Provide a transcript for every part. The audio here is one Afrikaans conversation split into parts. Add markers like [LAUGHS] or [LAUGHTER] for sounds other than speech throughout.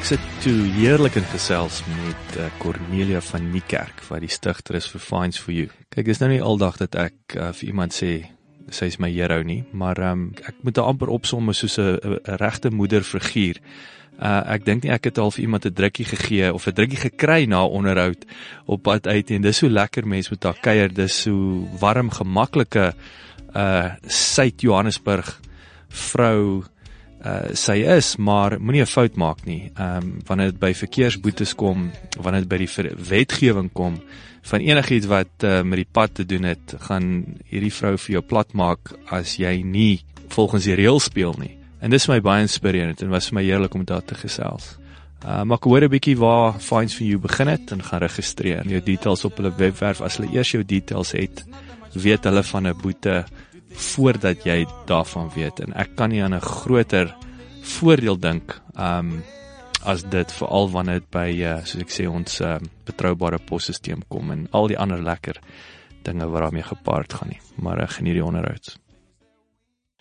Ek sit toe heerlik in gesels met uh, Cornelia van Niekerk wat die stigter is vir Fines for You. Kyk, dis nou nie aldag dat ek uh, vir iemand sê sy is my hero nie, maar um, ek moet haar amper opsom soos 'n regte moederfiguur. Uh, ek dink nie ek het al vir iemand 'n drukkie gegee of 'n drukkie gekry na onderhoud op pad uit en dis so lekker mens met haar kuier, dis so warm, gemaklike uh Suid Johannesburg vrou uh sy is maar moenie 'n fout maak nie. Ehm um, wanneer dit by verkeersboetes kom, wanneer dit by die wetgewing kom van enigiets wat uh, met die pad te doen het, gaan hierdie vrou vir jou plat maak as jy nie volgens die reëls speel nie. En dis my baie inspirerend en was vir my heerlik om daar te gesels. Uh maar ek hoor 'n bietjie waar Finds for You begin het en gaan registreer. Jou details op hulle webwerf as hulle eers jou details het, weet hulle van 'n boete voordat jy daarvan weet en ek kan nie aan 'n groter voordeel dink um as dit veral wanneer dit by uh, soos ek sê ons uh, betroubare posstelsel kom en al die ander lekker dinge wat daarmee gepaard gaan nie maar ek geniet die onderhoud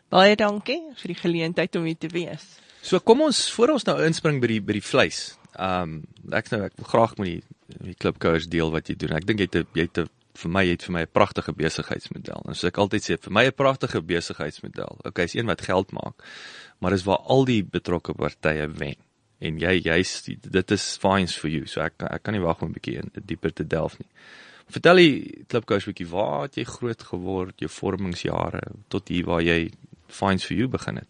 Baie dankie vir die geleentheid om hier te wees. So kom ons voor ons nou inspring by die by die vleis. Um ek nou ek wil graag met die die klipkouers deel wat jy doen. Ek dink jy het jy het vir my het vir my 'n pragtige besigheidsmodel. En soos ek altyd sê, vir my 'n pragtige besigheidsmodel. Okay, is een wat geld maak, maar dis waar al die betrokke partye wen. En jy jy's dit is fines for you. So ek ek kan nie wag om 'n bietjie in dieper te delf nie. Vertel die klipkous bietjie waar het jy groot geword, jou vormingsjare tot hier waar jy fines for you begin het.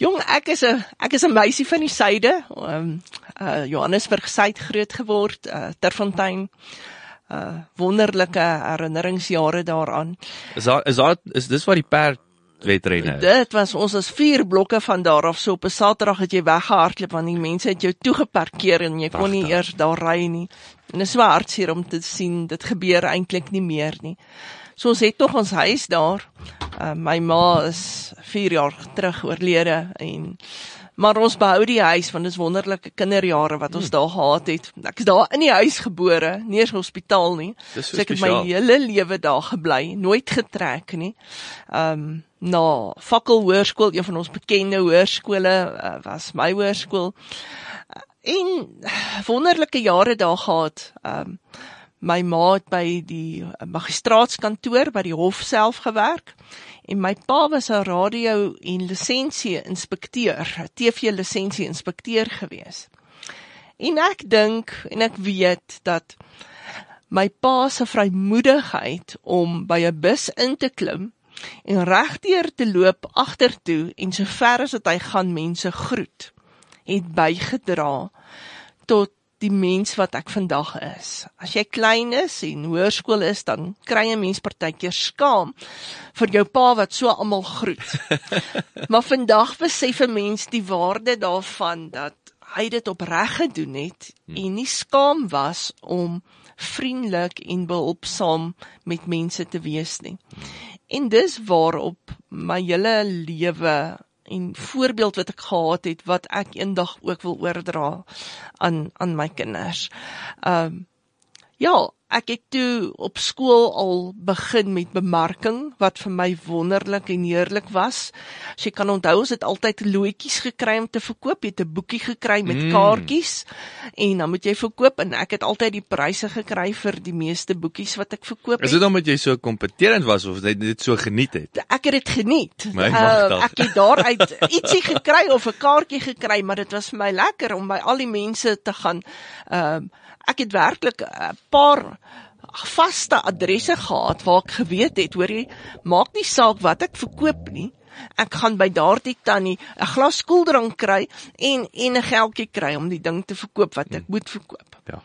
Jong, ek is 'n ek is 'n meisie van die suide. Ehm um, uh Johannesburg suid groot geword, uh Terfontein uh wonderlike herinneringsjare daaraan. Is daar is daar is dis waar die perd wedrenne. Dit was ons as vier blokke van daar af so op 'n Saterdag het jy weggehardloop want die mense het jou toegeparkeer en jy Prachtig. kon nie eers daar ry nie. En dit is so hartseer om te sien dit gebeur eintlik nie meer nie. So ons het nog ons huis daar. Uh my ma is 4 jaar terug oorlede en Maar ons behou die huis want dit is wonderlike kinderjare wat ons hmm. daar gehad het. Ek is daar in die huis gebore, nie eens hospitaal nie. So, so ek het my hele lewe daar gebly, nooit getrek nie. Ehm um, na Fakkel Hoërskool, een van ons bekende hoërskole uh, was my hoërskool. En wonderlike jare daar gehad. Ehm um, my ma het by die magistraatskantoor by die hof self gewerk en my pa was 'n radio en lisensie inspekteur, TV lisensie inspekteur gewees. En ek dink en ek weet dat my pa se vrymoedigheid om by 'n bus in te klim en regdeur te loop agtertoe en so ver as wat hy gaan mense groet, het bygedra tot die mens wat ek vandag is. As jy klein is en hoërskool is, dan kry jy mens partykeer skaam vir jou pa wat so almal groet. [LAUGHS] maar vandag besef 'n mens die waarde daarvan dat hy dit opreg gedoen het hmm. en nie skaam was om vriendelik en behulpsaam met mense te wees nie. Hmm. En dis waarop my hele lewe en voorbeeld wat ek gehad het wat ek eendag ook wil oordra aan aan my kinders. Ehm um, ja, ek het toe op skool al begin met bemarking wat vir my wonderlik en heerlik was. As jy kan onthou, ons het altyd loetjies gekry om te verkoop. Jy het 'n boekie gekry met mm. kaartjies en dan moet jy verkoop en ek het altyd die pryse gekry vir die meeste boekies wat ek verkoop het. Is dit omdat jy so kompeterend was of jy dit so geniet het? Ek het dit geniet. Uh, ek het daaruit ietsie gekry of 'n kaartjie gekry, maar dit was vir my lekker om by al die mense te gaan ehm uh, ek het werklik 'n paar vaste adresse gehad waar ek geweet het, hoor jy, maak nie saak wat ek verkoop nie. Ek gaan by daardie tannie 'n glas koeldrank kry en en 'n geldjie kry om die ding te verkoop wat ek hmm. moet verkoop. Ja.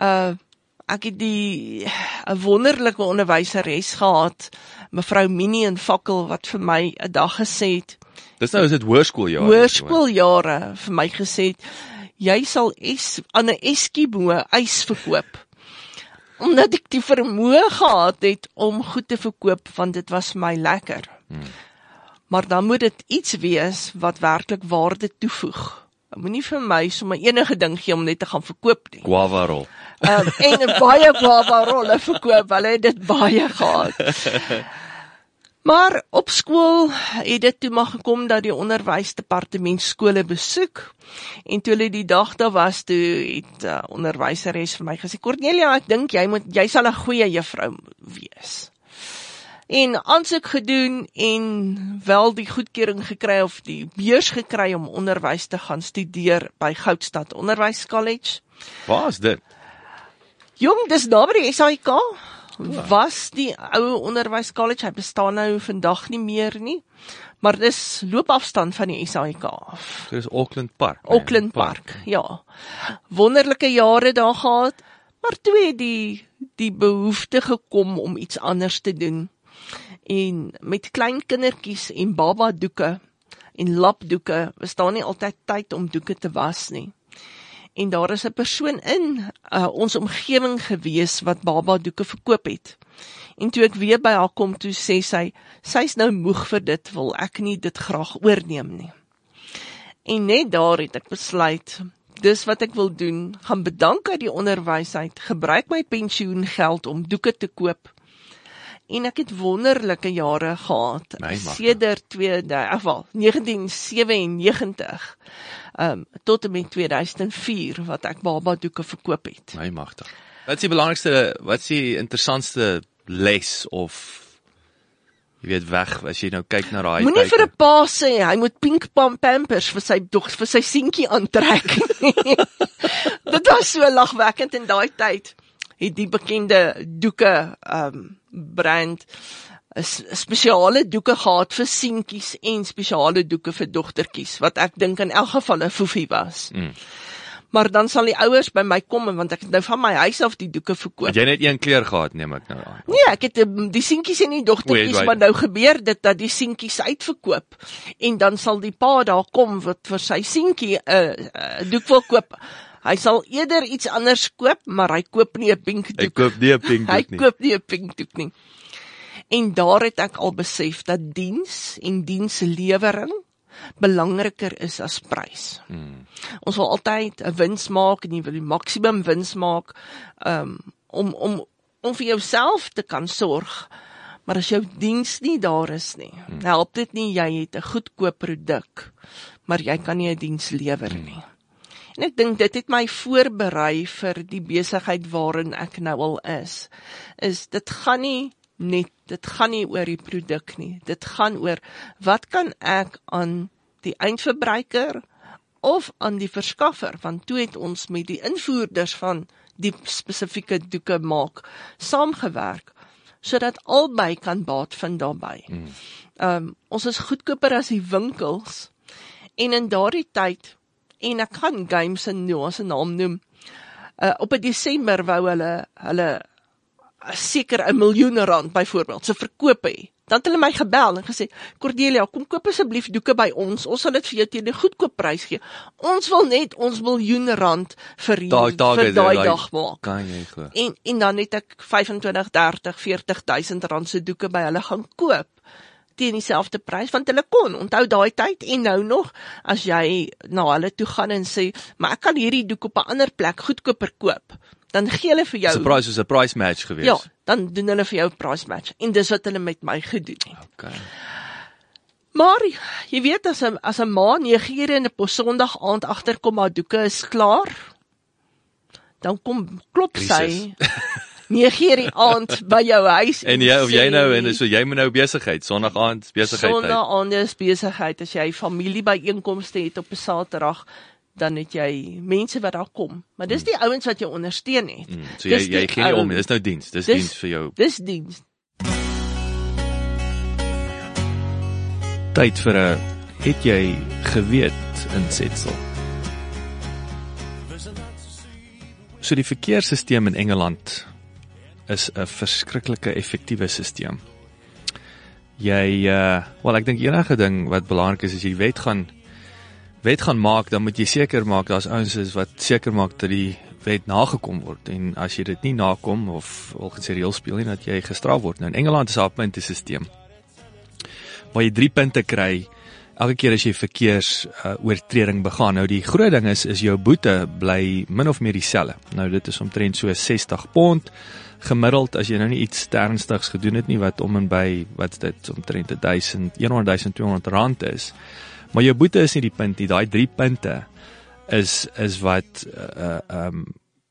Uh ek het die 'n wonderlike onderwyseres gehad, mevrou Minnie in Fakkel wat vir my 'n dag gesê het: Dis nou is dit hoërskooljare. hoërskooljare vir my gesê het jy sal es aan 'n Eskimo ys verkoop. Omdat ek die vermoë gehad het om goed te verkoop want dit was my lekker. Hmm. Maar dan moet dit iets wees wat werklik waarde toevoeg. Moenie vir my sommer enige ding gee om net te gaan verkoop nie. Guava rol. Um, en baie guava rolle verkoop, hulle het dit baie gehad. [LAUGHS] Maar op skool het dit toe maar gekom dat die onderwysdepartement skole besoek en toe hulle die dag daar was toe het uh, onderwyseres vir my gesê Cornelia ek dink jy moet jy sal 'n goeie juffrou wees. En aansoek gedoen en wel die goedkeuring gekry of die beurs gekry om onderwys te gaan studeer by Goudstad Onderwyskollege. Waar is dit? Jong, dis naby die SAIK was die ou onderwyskollege, hy bestaan nou vandag nie meer nie. Maar dis loopafstand van die SAIK af. Dis Auckland Park. Auckland Park, Park, ja. Wonderlike jare daar gehad, maar toe het die die behoefte gekom om iets anders te doen. En met klein kindertjies en baba doeke en lapdoeke, was daar nie altyd tyd om doeke te was nie en daar is 'n persoon in uh, ons omgewing gewees wat baba doeke verkoop het. En toe ek weer by haar kom toe sê sy, sy's nou moeg vir dit, wil ek nie dit graag oorneem nie. En net daar het ek besluit, dis wat ek wil doen, gaan bedank uit die onderwysheid, gebruik my pensioengeld om doeke te koop. En ek het wonderlike jare gehad. Sedert 2000, 1997 um tot en met 2004 wat ek baba doeke verkoop het. My magtig. Wat is die belangrikste wat is die interessantste les of jy weet weg as jy nou kyk na daai Moenie vir 'n pa sê hy moet pink pampers vir sy dog vir sy seentjie aantrek. [LAUGHS] Dit was so lagwekkend in daai tyd. Het die bekende doeke um brand spesiale doeke gehad vir seentjies en spesiale doeke vir dogtertjies wat ek dink in elk geval 'n foefie was. Mm. Maar dan sal die ouers by my kom want ek het nou van my huis af die doeke verkoop. Het jy net een kleur gehad neem ek nou aan? Nee, ek het ehm, die seentjies en die dogtertjies maar nou gebeur dit dat die seentjies uitverkoop en dan sal die pa daar kom wat vir sy seentjie 'n uh, uh, doek wil koop. Hy sal eerder iets anders koop, maar hy koop nie 'n pink doek. Hy koop nie 'n pink [LAUGHS] doek nie. Hy koop nie 'n pink doek nie. En daar het ek al besef dat diens en dienslewering belangriker is as prys. Hmm. Ons wil altyd 'n wins maak en jy wil die maksimum wins maak um, om om om vir jouself te kan sorg. Maar as jou diens nie daar is nie, hmm. help dit nie jy het 'n goedkoop produk, maar jy kan nie 'n diens lewer hmm. En ek dink dit het my voorberei vir die besigheid waarin ek nou al is. Is dit gaan nie net dit gaan nie oor die produk nie. Dit gaan oor wat kan ek aan die eindverbruiker of aan die verskaffer want toe het ons met die invoerders van die spesifieke doeke maak saamgewerk sodat albei kan baat vind daarbey. Ehm um, ons is goedkoper as die winkels en in daardie tyd en ek kan games en nou 'n naam noem. Uh, op 'n Desember wou hulle hulle seker 'n miljoen rand byvoorbeeld se verkoop hê. Dan het hulle my gebel en gesê: "Cordelia, kom koop asseblief doeke by ons. Ons sal dit vir jou teen 'n goedkoop prys gee. Ons wil net ons miljoen rand vir hier vir daai dag maak." Kan jy glo? En en dan het ek 25, 30, 40 000 rand se doeke by hulle gaan koop teen dieselfde prys want hulle kon onthou daai tyd en nou nog as jy na hulle toe gaan en sê maar ek kan hierdie doek op 'n ander plek goedkoper koop dan gee hulle vir jou 'n price soos 'n price match gewees. Ja, dan doen hulle vir jou 'n price match en dis wat hulle met my gedoen het. Okay. Maar jy weet as 'n as 'n ma 9 ure in 'n Sondag aand agterkom maar doeke is klaar. Dan kom klop sy [LAUGHS] 9 ure aand by jou huis en jy of jy nou en so jy moet nou besigheid Sondag aand besigheid. Sondag aand is besigheid as jy familie byeenkomste het op 'n Saterdag dan het jy mense wat daar kom. Maar dis die mm. ouens wat jou ondersteun het. Mm. So jy jy gee nie om, dis nou diens, dis, dis diens vir jou. Dis diens. Tyd vir 'n het jy geweet insetsel. So die verkeersstelsel in Engeland is 'n verskriklike effektiewe stelsel. jy uh wel ek dink enige ding wat belangrik is as jy wet gaan wet gaan maak, dan moet jy seker maak daar's ouens is wat seker maak dat die wet nagekom word en as jy dit nie nakom of wil gesê reël speel nie dat jy gestraf word. Nou in Engeland is daar 'n puntesisteem waar jy 3 punte kry elke keer as jy verkeers uh, oortreding begaan. Nou die groot ding is is jou boete bly min of meer dieselfde. Nou dit is omtrent so 60 pond gemiddeld as jy nou nie iets ernstigs gedoen het nie wat om en by wat dit omtrent 1000 1200 rand is. Maar jou boete is nie die punt nie, daai 3 punte is is wat uh um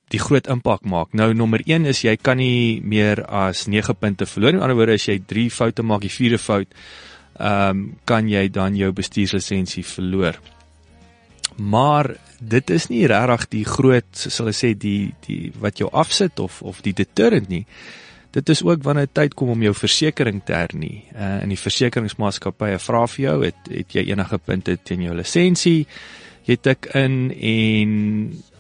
die groot impak maak. Nou nommer 1 is jy kan nie meer as 9 punte verloor nie. In ander woorde as jy 3 foute maak, die vierde fout, ehm um, kan jy dan jou bestuurslisensie verloor. Maar dit is nie regtig die groot, sal ek sê, die die wat jou afsit of of die deterrent nie. Dit is ook wanneer tyd kom om jou versekerings te hernie. Uh in die versekeringsmaatskappye vra vir jou, het het jy enige punte teen jou lisensie? Jy tik in en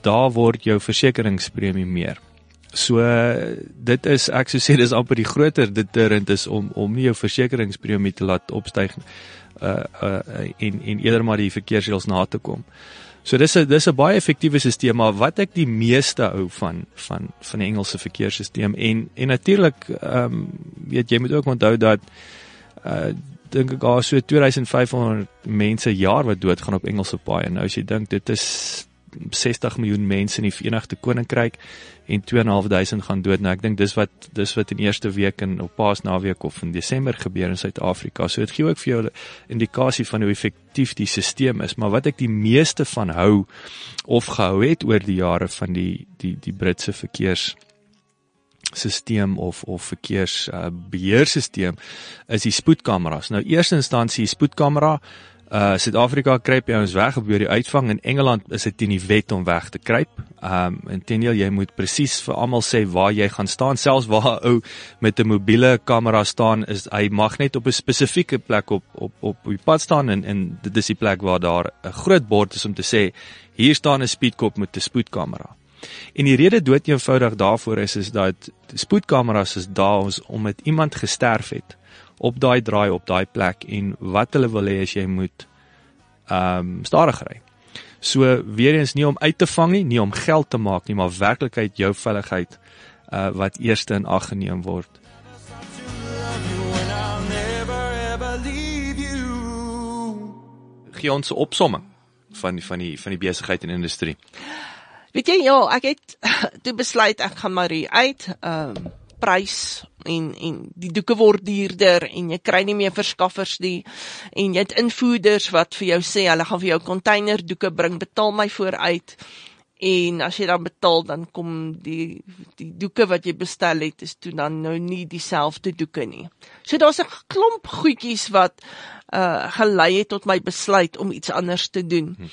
daar word jou versekeringspremie meer. So dit is ek sou sê dis amper die groter deterrent is om om nie jou versekeringspremie te laat opstyg uh uh in in eerder maar die verkeersreëls na te kom. So dis 'n dis 'n baie effektiewe stelsel maar wat ek die meeste hou van van van die Engelse verkeersstelsel en en natuurlik ehm um, weet jy moet ook onthou dat uh dink ek daar so 2500 mense jaar wat doodgaan op Engelse paaie. Nou as jy dink dit is 60 miljoen mense in die Verenigde Koninkryk en 2.500 gaan dood. Nou ek dink dis wat dis wat in eerste week in op Paasnaweek of in Desember gebeur in Suid-Afrika. So dit gee ook vir jou 'n indikasie van hoe effektief die stelsel is, maar wat ek die meeste van hou of gehou het oor die jare van die die die Britse verkeers stelsel of of verkeers uh, beheerstelsel is die spoedkameras. Nou eerste instansie spoedkamera Uh Suid-Afrika kruip jy ons weg op by die uitvang in Engeland is dit in die wet om weg te kruip. Um intendeel jy moet presies vir almal sê waar jy gaan staan, selfs waar 'n ou met 'n mobiele kamera staan is hy mag net op 'n spesifieke plek op op op die pad staan en en dit is die plek waar daar 'n groot bord is om te sê hier staan 'n speedkop met 'n spoedkamera. En die rede dood eenvoudig daarvoor is is dat spoedkameras is daar om met iemand gesterf het op daai draai op daai plek en wat hulle wil hê as jy moet ehm um, stadig ry. So weer eens nie om uit te vang nie, nie om geld te maak nie, maar werklikheid jou veiligheid uh wat eerste in ag geneem word. Gee ons 'n opsomming van die van die van die besigheid en industrie. Weet jy ja, ek het [LAUGHS] toe besluit ek gaan maar uit. Ehm um, prys en en die doeke word duurder en jy kry nie meer verskaffers nie en jy het invoerders wat vir jou sê hulle gaan vir jou container doeke bring betaal my vooruit en as jy dan betaal dan kom die die doeke wat jy bestel het is toe dan nou nie dieselfde doeke nie. So daar's 'n klomp goedjies wat uh gelei het tot my besluit om iets anders te doen. Hm.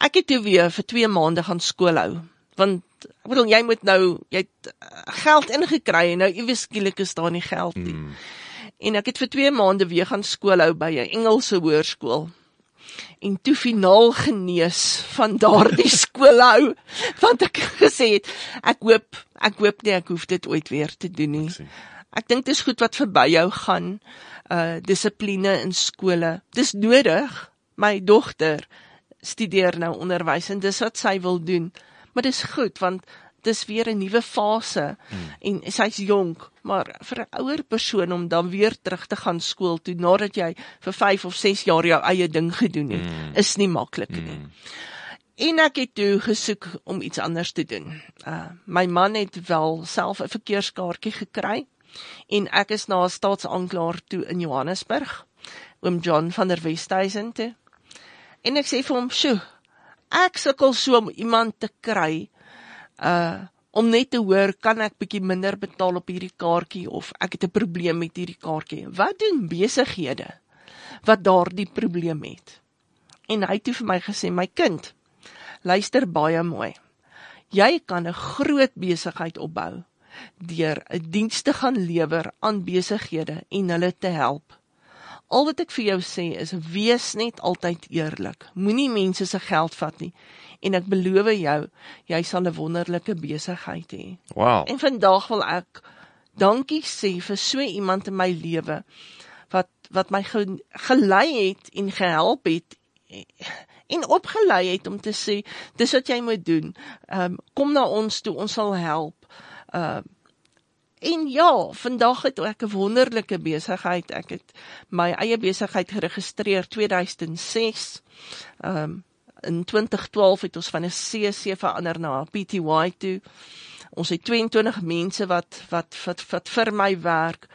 Ek het toe weer vir 2 maande gaan skool hou want ek bedoel jy moet nou jy het uh, geld ingekry en nou iewes skielik is daar nie geld nie. Mm. En ek het vir 2 maande weer gaan skool hou by 'n Engelse hoërskool. En toe finaal genees van daardie [LAUGHS] skool hou want ek gesê het ek hoop ek hoop nie ek hoef dit ooit weer te doen nie. Ek dink dis goed wat verby jou gaan uh dissipline in skole. Dis nodig. My dogter studeer nou onderwys en dis wat sy wil doen maar dis goed want dis weer 'n nuwe fase hmm. en sy's jonk maar vir 'n ouer persoon om dan weer terug te gaan skool toe nadat jy vir 5 of 6 jaar jou eie ding gedoen het hmm. is nie maklik nie hmm. en ek het toe gesoek om iets anders te doen uh, my man het wel self 'n verkeerskaartjie gekry en ek is na 'n staatsaanklaer toe in Johannesburg oom John van der Westhuizen toe en ek sê vir hom sjoe ek sukkel so om iemand te kry uh om net te hoor kan ek bietjie minder betaal op hierdie kaartjie of ek het 'n probleem met hierdie kaartjie. Wat doen besighede wat daardie probleem het? En hy het toe vir my gesê, my kind, luister baie mooi. Jy kan 'n groot besigheid opbou deur 'n diens te gaan lewer aan besighede en hulle te help. Al wat ek vir jou sê is wees net altyd eerlik. Moenie mense se geld vat nie. En ek beloof jou, jy sal 'n wonderlike besigheid hê. Wow. En vandag wil ek dankie sê vir so iemand in my lewe wat wat my ge, gelei het en gehelp het en opgelei het om te sê dis wat jy moet doen. Ehm um, kom na ons toe, ons sal help. Ehm uh, en ja, vandag het ek 'n wonderlike besigheid. Ek het my eie besigheid geregistreer 2006. Ehm um, in 2012 het ons van 'n CC verander na 'n PTY toe. Ons het 22 mense wat wat wat wat vir my werk.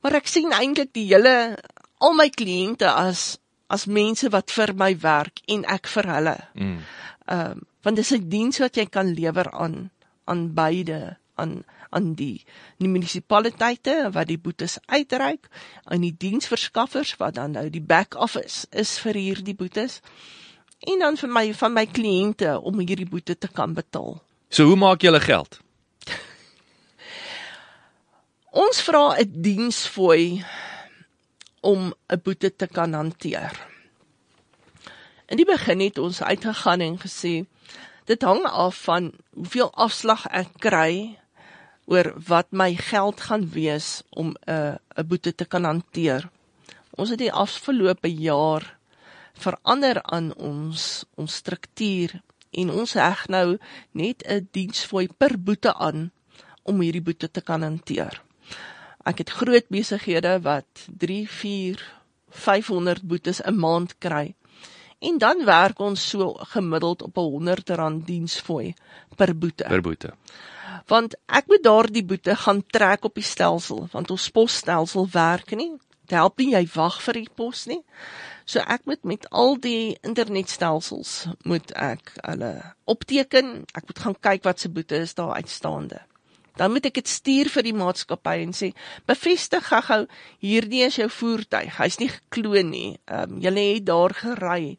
Maar ek sien eintlik die hele al my kliënte as as mense wat vir my werk en ek vir hulle. Mm. Ehm um, want dis 'n diens wat jy kan lewer aan aan beide aan aan die die munisipaliteite wat die boetes uitreik aan die diensverskaffers wat dan nou die back office is vir hierdie boetes en dan vir my van my kliënte om hierdie boete te kan betaal. So hoe maak jy hulle geld? [LAUGHS] Ons vra 'n diensfooi om 'n boete te kan hanteer. In die begin het ons uitgegaan en gesê dit hang af van hoeveel afslag ek kry oor wat my geld gaan wees om 'n 'n boete te kan hanteer. Ons het die afgelope jaar verander aan ons ons struktuur en ons heg nou net 'n diensfooi per boete aan om hierdie boete te kan hanteer. Ek het groot besighede wat 3, 4, 500 boetes 'n maand kry. En dan werk ons so gemiddeld op 'n 100 rand diensfooi per boete. Per boete. Want ek moet daardie boete gaan trek op die stelsel, want ons posstelsel werk nie. Dit help nie jy wag vir die pos nie. So ek moet met al die internetstelsels moet ek hulle opteken. Ek moet gaan kyk wat se boete is daar uitstaande dan moet ek dit stuur vir die maatskappy en sê bevestig gou-gou hierdie is jou voertuig. Hy's nie gekloon nie. Ehm um, jy het daar gery.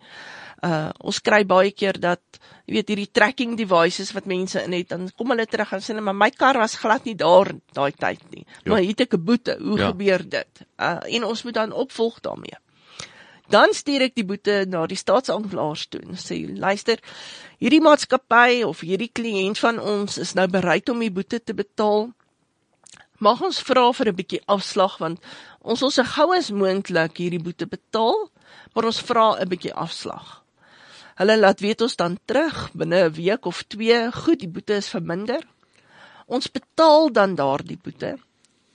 Uh ons kry baie keer dat jy weet hierdie tracking devices wat mense in het dan kom hulle terug en sê net maar my kar was glad nie daar daai tyd nie. Jo. Maar het ek 'n boete. Hoe ja. gebeur dit? Uh en ons moet dan opvolg daarmee. Dan stuur ek die boete na die staatsanklaers toe en sê luister, hierdie maatskappy of hierdie kliënt van ons is nou bereid om die boete te betaal. Mag ons vra vir 'n bietjie afslag want ons wil so gou as moontlik hierdie boete betaal, maar ons vra 'n bietjie afslag. Hulle laat weet ons dan terug binne 'n week of 2, goed, die boete is verminder. Ons betaal dan daardie boete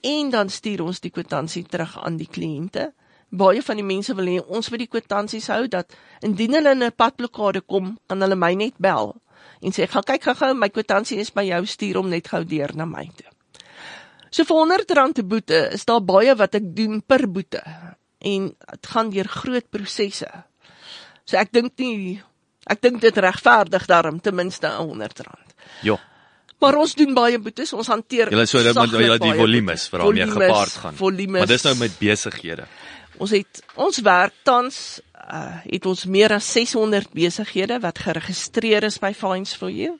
en dan stuur ons die kwitansie terug aan die kliënte baie van die mense wil hê ons moet die kwitansies hou dat indien hulle in 'n padblokkade kom, kan hulle my net bel en sê gaan kyk gou-gou my kwitansie is by jou stuur hom net gou deur na my toe. So vir 100 rand te boete is daar baie wat ek doen per boete en dit gaan deur groot prosesse. So ek dink nie ek dink dit regverdig daarom ten minste 100 rand. Ja. Maar ons doen baie boetes, ons hanteer Julle so dat jy die volumes vir hom gepaard gaan. Volumes, maar dis nou met besighede. Ons het ons werk tans uh, het ons meer as 600 besighede wat geregistreer is by Fines for You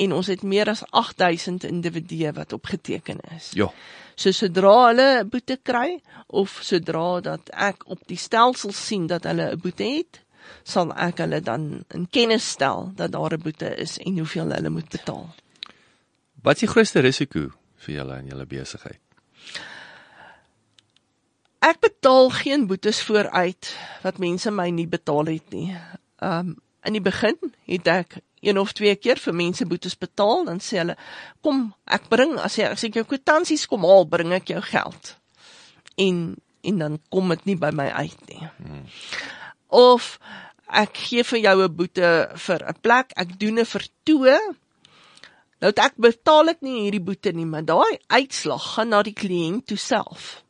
en ons het meer as 8000 individue wat opgeteken is. Ja. So sodra hulle 'n boete kry of sodra dat ek op die stelsel sien dat hulle 'n boete het, sal ek hulle dan in kennis stel dat daar 'n boete is en hoeveel hulle moet betaal. Wat is die grootste risiko vir julle en julle besigheid? Ek betaal geen boetes vooruit wat mense my nie betaal het nie. Um in die begin het ek een of twee keer vir mense boetes betaal, dan sê hulle, "Kom, ek bring as jy as ek jou kwitansies kom haal, bring ek jou geld." En en dan kom dit nie by my uit nie. Hmm. Of ek gee vir jou 'n boete vir 'n plek, ek doen 'n vertoë. Nou ek betaal ek nie hierdie boete nie, maar daai uitslag gaan na die kliënt toe self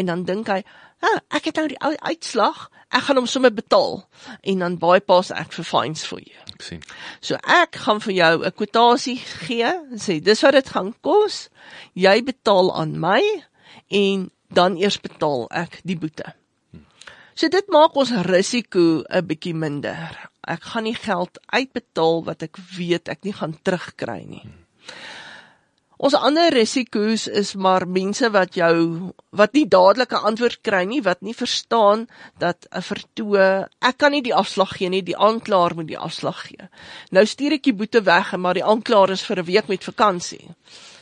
en dan dink hy, "Ag, ah, ek het nou die uitslag, ek gaan hom sommer betaal." En dan bypass ek vir fines vir jou. Ek sien. So ek gaan vir jou 'n kwotasie gee en sê, "Dis wat dit gaan kos. Jy betaal aan my en dan eers betaal ek die boete." So dit maak ons risiko 'n bietjie minder. Ek gaan nie geld uitbetaal wat ek weet ek nie gaan terugkry nie. Hmm. Ons ander risiko's is maar mense wat jou wat nie dadelike antwoord kry nie, wat nie verstaan dat 'n vertoë, ek kan nie die afslag gee nie, die aanklaer moet die afslag gee. Nou stuur ek die boete weg, maar die aanklaer is vir 'n week met vakansie.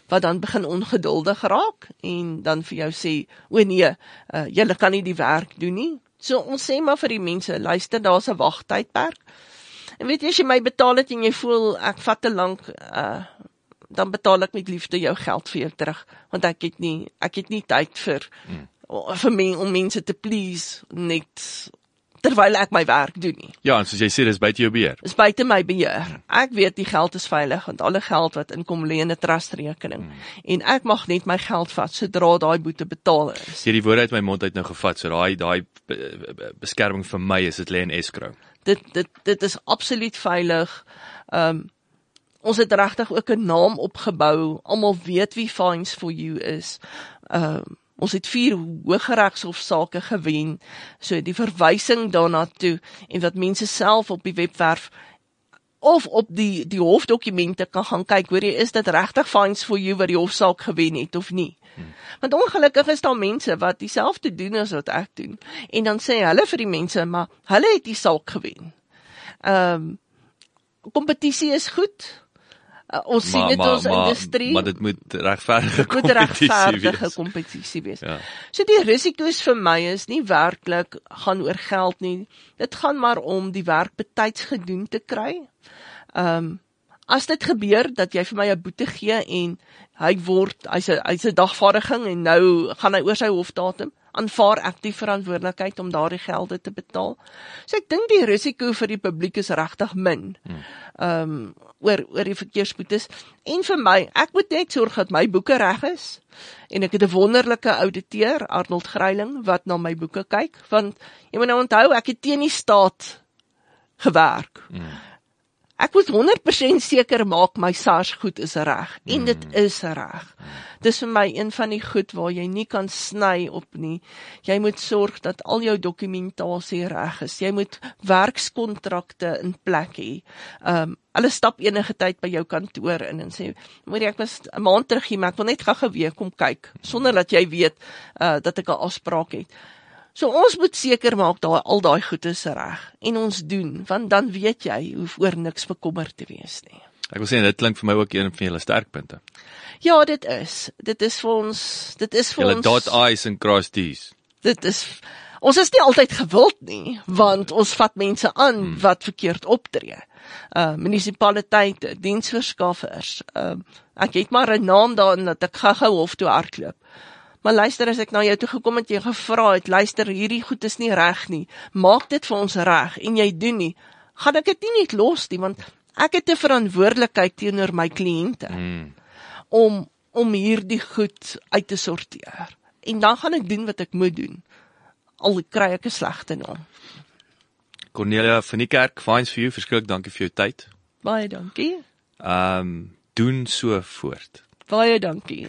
wat dan begin ongeduldig raak en dan vir jou sê o nee, uh, julle kan nie die werk doen nie. So ons sê maar vir die mense, luister, daar's 'n wagtydperk. En weet jy as jy my betaal het en jy voel ek vat te lank uh dan betaal ek met liefde jou geld vir jou terug want ek het nie ek het nie tyd vir hmm. vir my om mense te please net terwyl ek my werk doen nie. Ja, en soos jy sê dis buite jou beheer. Dis buite my beheer. Ek weet die geld is veilig want alle geld wat inkom lê in 'n trust rekening hmm. en ek mag net my geld vat sodra daai boete betaal is. Jy die woord uit my mond uit nou gevat, so daai daai beskerming vir my is dit lê in escrow. Dit dit dit is absoluut veilig. Ehm um, ons het regtig ook 'n naam opgebou. Almal weet wie Fines for You is. Ehm um, Ons het vier hooggeregshofsaake gewen. So die verwysing daarna toe en wat mense self op die webwerf of op die die hofdokumente kan gaan kyk, hoor jy, is dit regtig fines for you wat die hofsaak gewen het of nie? Hmm. Want ongelukkig is daar mense wat dieselfde doen as wat ek doen en dan sê hulle vir die mense, maar hulle het die saak gewen. Ehm um, kompetisie is goed. Uh, ons maar, sien dit ons maar, industrie. Maar dit moet regverdige kompetisie kompetisie wees. Ja. So die risiko's vir my is nie werklik gaan oor geld nie. Dit gaan maar om die werk betyds gedoen te kry. Ehm um, as dit gebeur dat jy vir my 'n boete gee en hy word hy's 'n hy's 'n dagvaardiging en nou gaan hy oor sy hofdatum aanvaar ek die verantwoordelikheid om daardie gelde te betaal. So ek dink die risiko vir die publiek is regtig min. Hmm. Ehm um, oor oor die verkeersboetes en vir my, ek moet net sorg dat my boeke reg is. En ek het 'n wonderlike ouditeur, Arnold Greiling, wat na my boeke kyk want jy moet nou onthou ek het teen die staat gewerk. Hmm. Ek moet 100% seker maak my SARS goed is reg en dit mm. is reg. Dis vir my een van die goed waar jy nie kan sny op nie. Jy moet sorg dat al jou dokumentasie reg is. Jy moet werkskontrakte in plek hê. Um hulle stap enige tyd by jou kantoor in en sê, "Moet ek was 'n maand terug hier, maar ek wil net gou geweet kom kyk sonder dat jy weet uh dat ek 'n afspraak het." So ons moet seker maak daai al daai goed is reg en ons doen want dan weet jy hoef oor niks bekommerd te wees nie. Ek wil sê dit klink vir my ook een van julle sterkpunte. Ja, dit is. Dit is vir ons, dit is vir julle ons Julle dot eyes en cross t's. Dit is ons is nie altyd gewild nie want ons vat mense aan hmm. wat verkeerd optree. Uh munisipaliteite, diensverskaffers. Uh ek het maar 'n naam daarin dat ek gou-gou hof toe hardloop. Maar luister as ek na jou toe gekom het en jy gevra het, luister, hierdie goed is nie reg nie. Maak dit vir ons reg en jy doen nie. Gaan ek dit nie net los nie want ek het 'n verantwoordelikheid teenoor my kliënte. Hmm. Om om hierdie goed uit te sorteer. En dan gaan ek doen wat ek moet doen. Al kry ek 'n slegte naam. Cornelia van die kerk, fines vir jou, verskriklik dankie vir jou tyd. Baie dankie. Ehm um, doen so voort. Baie dankie.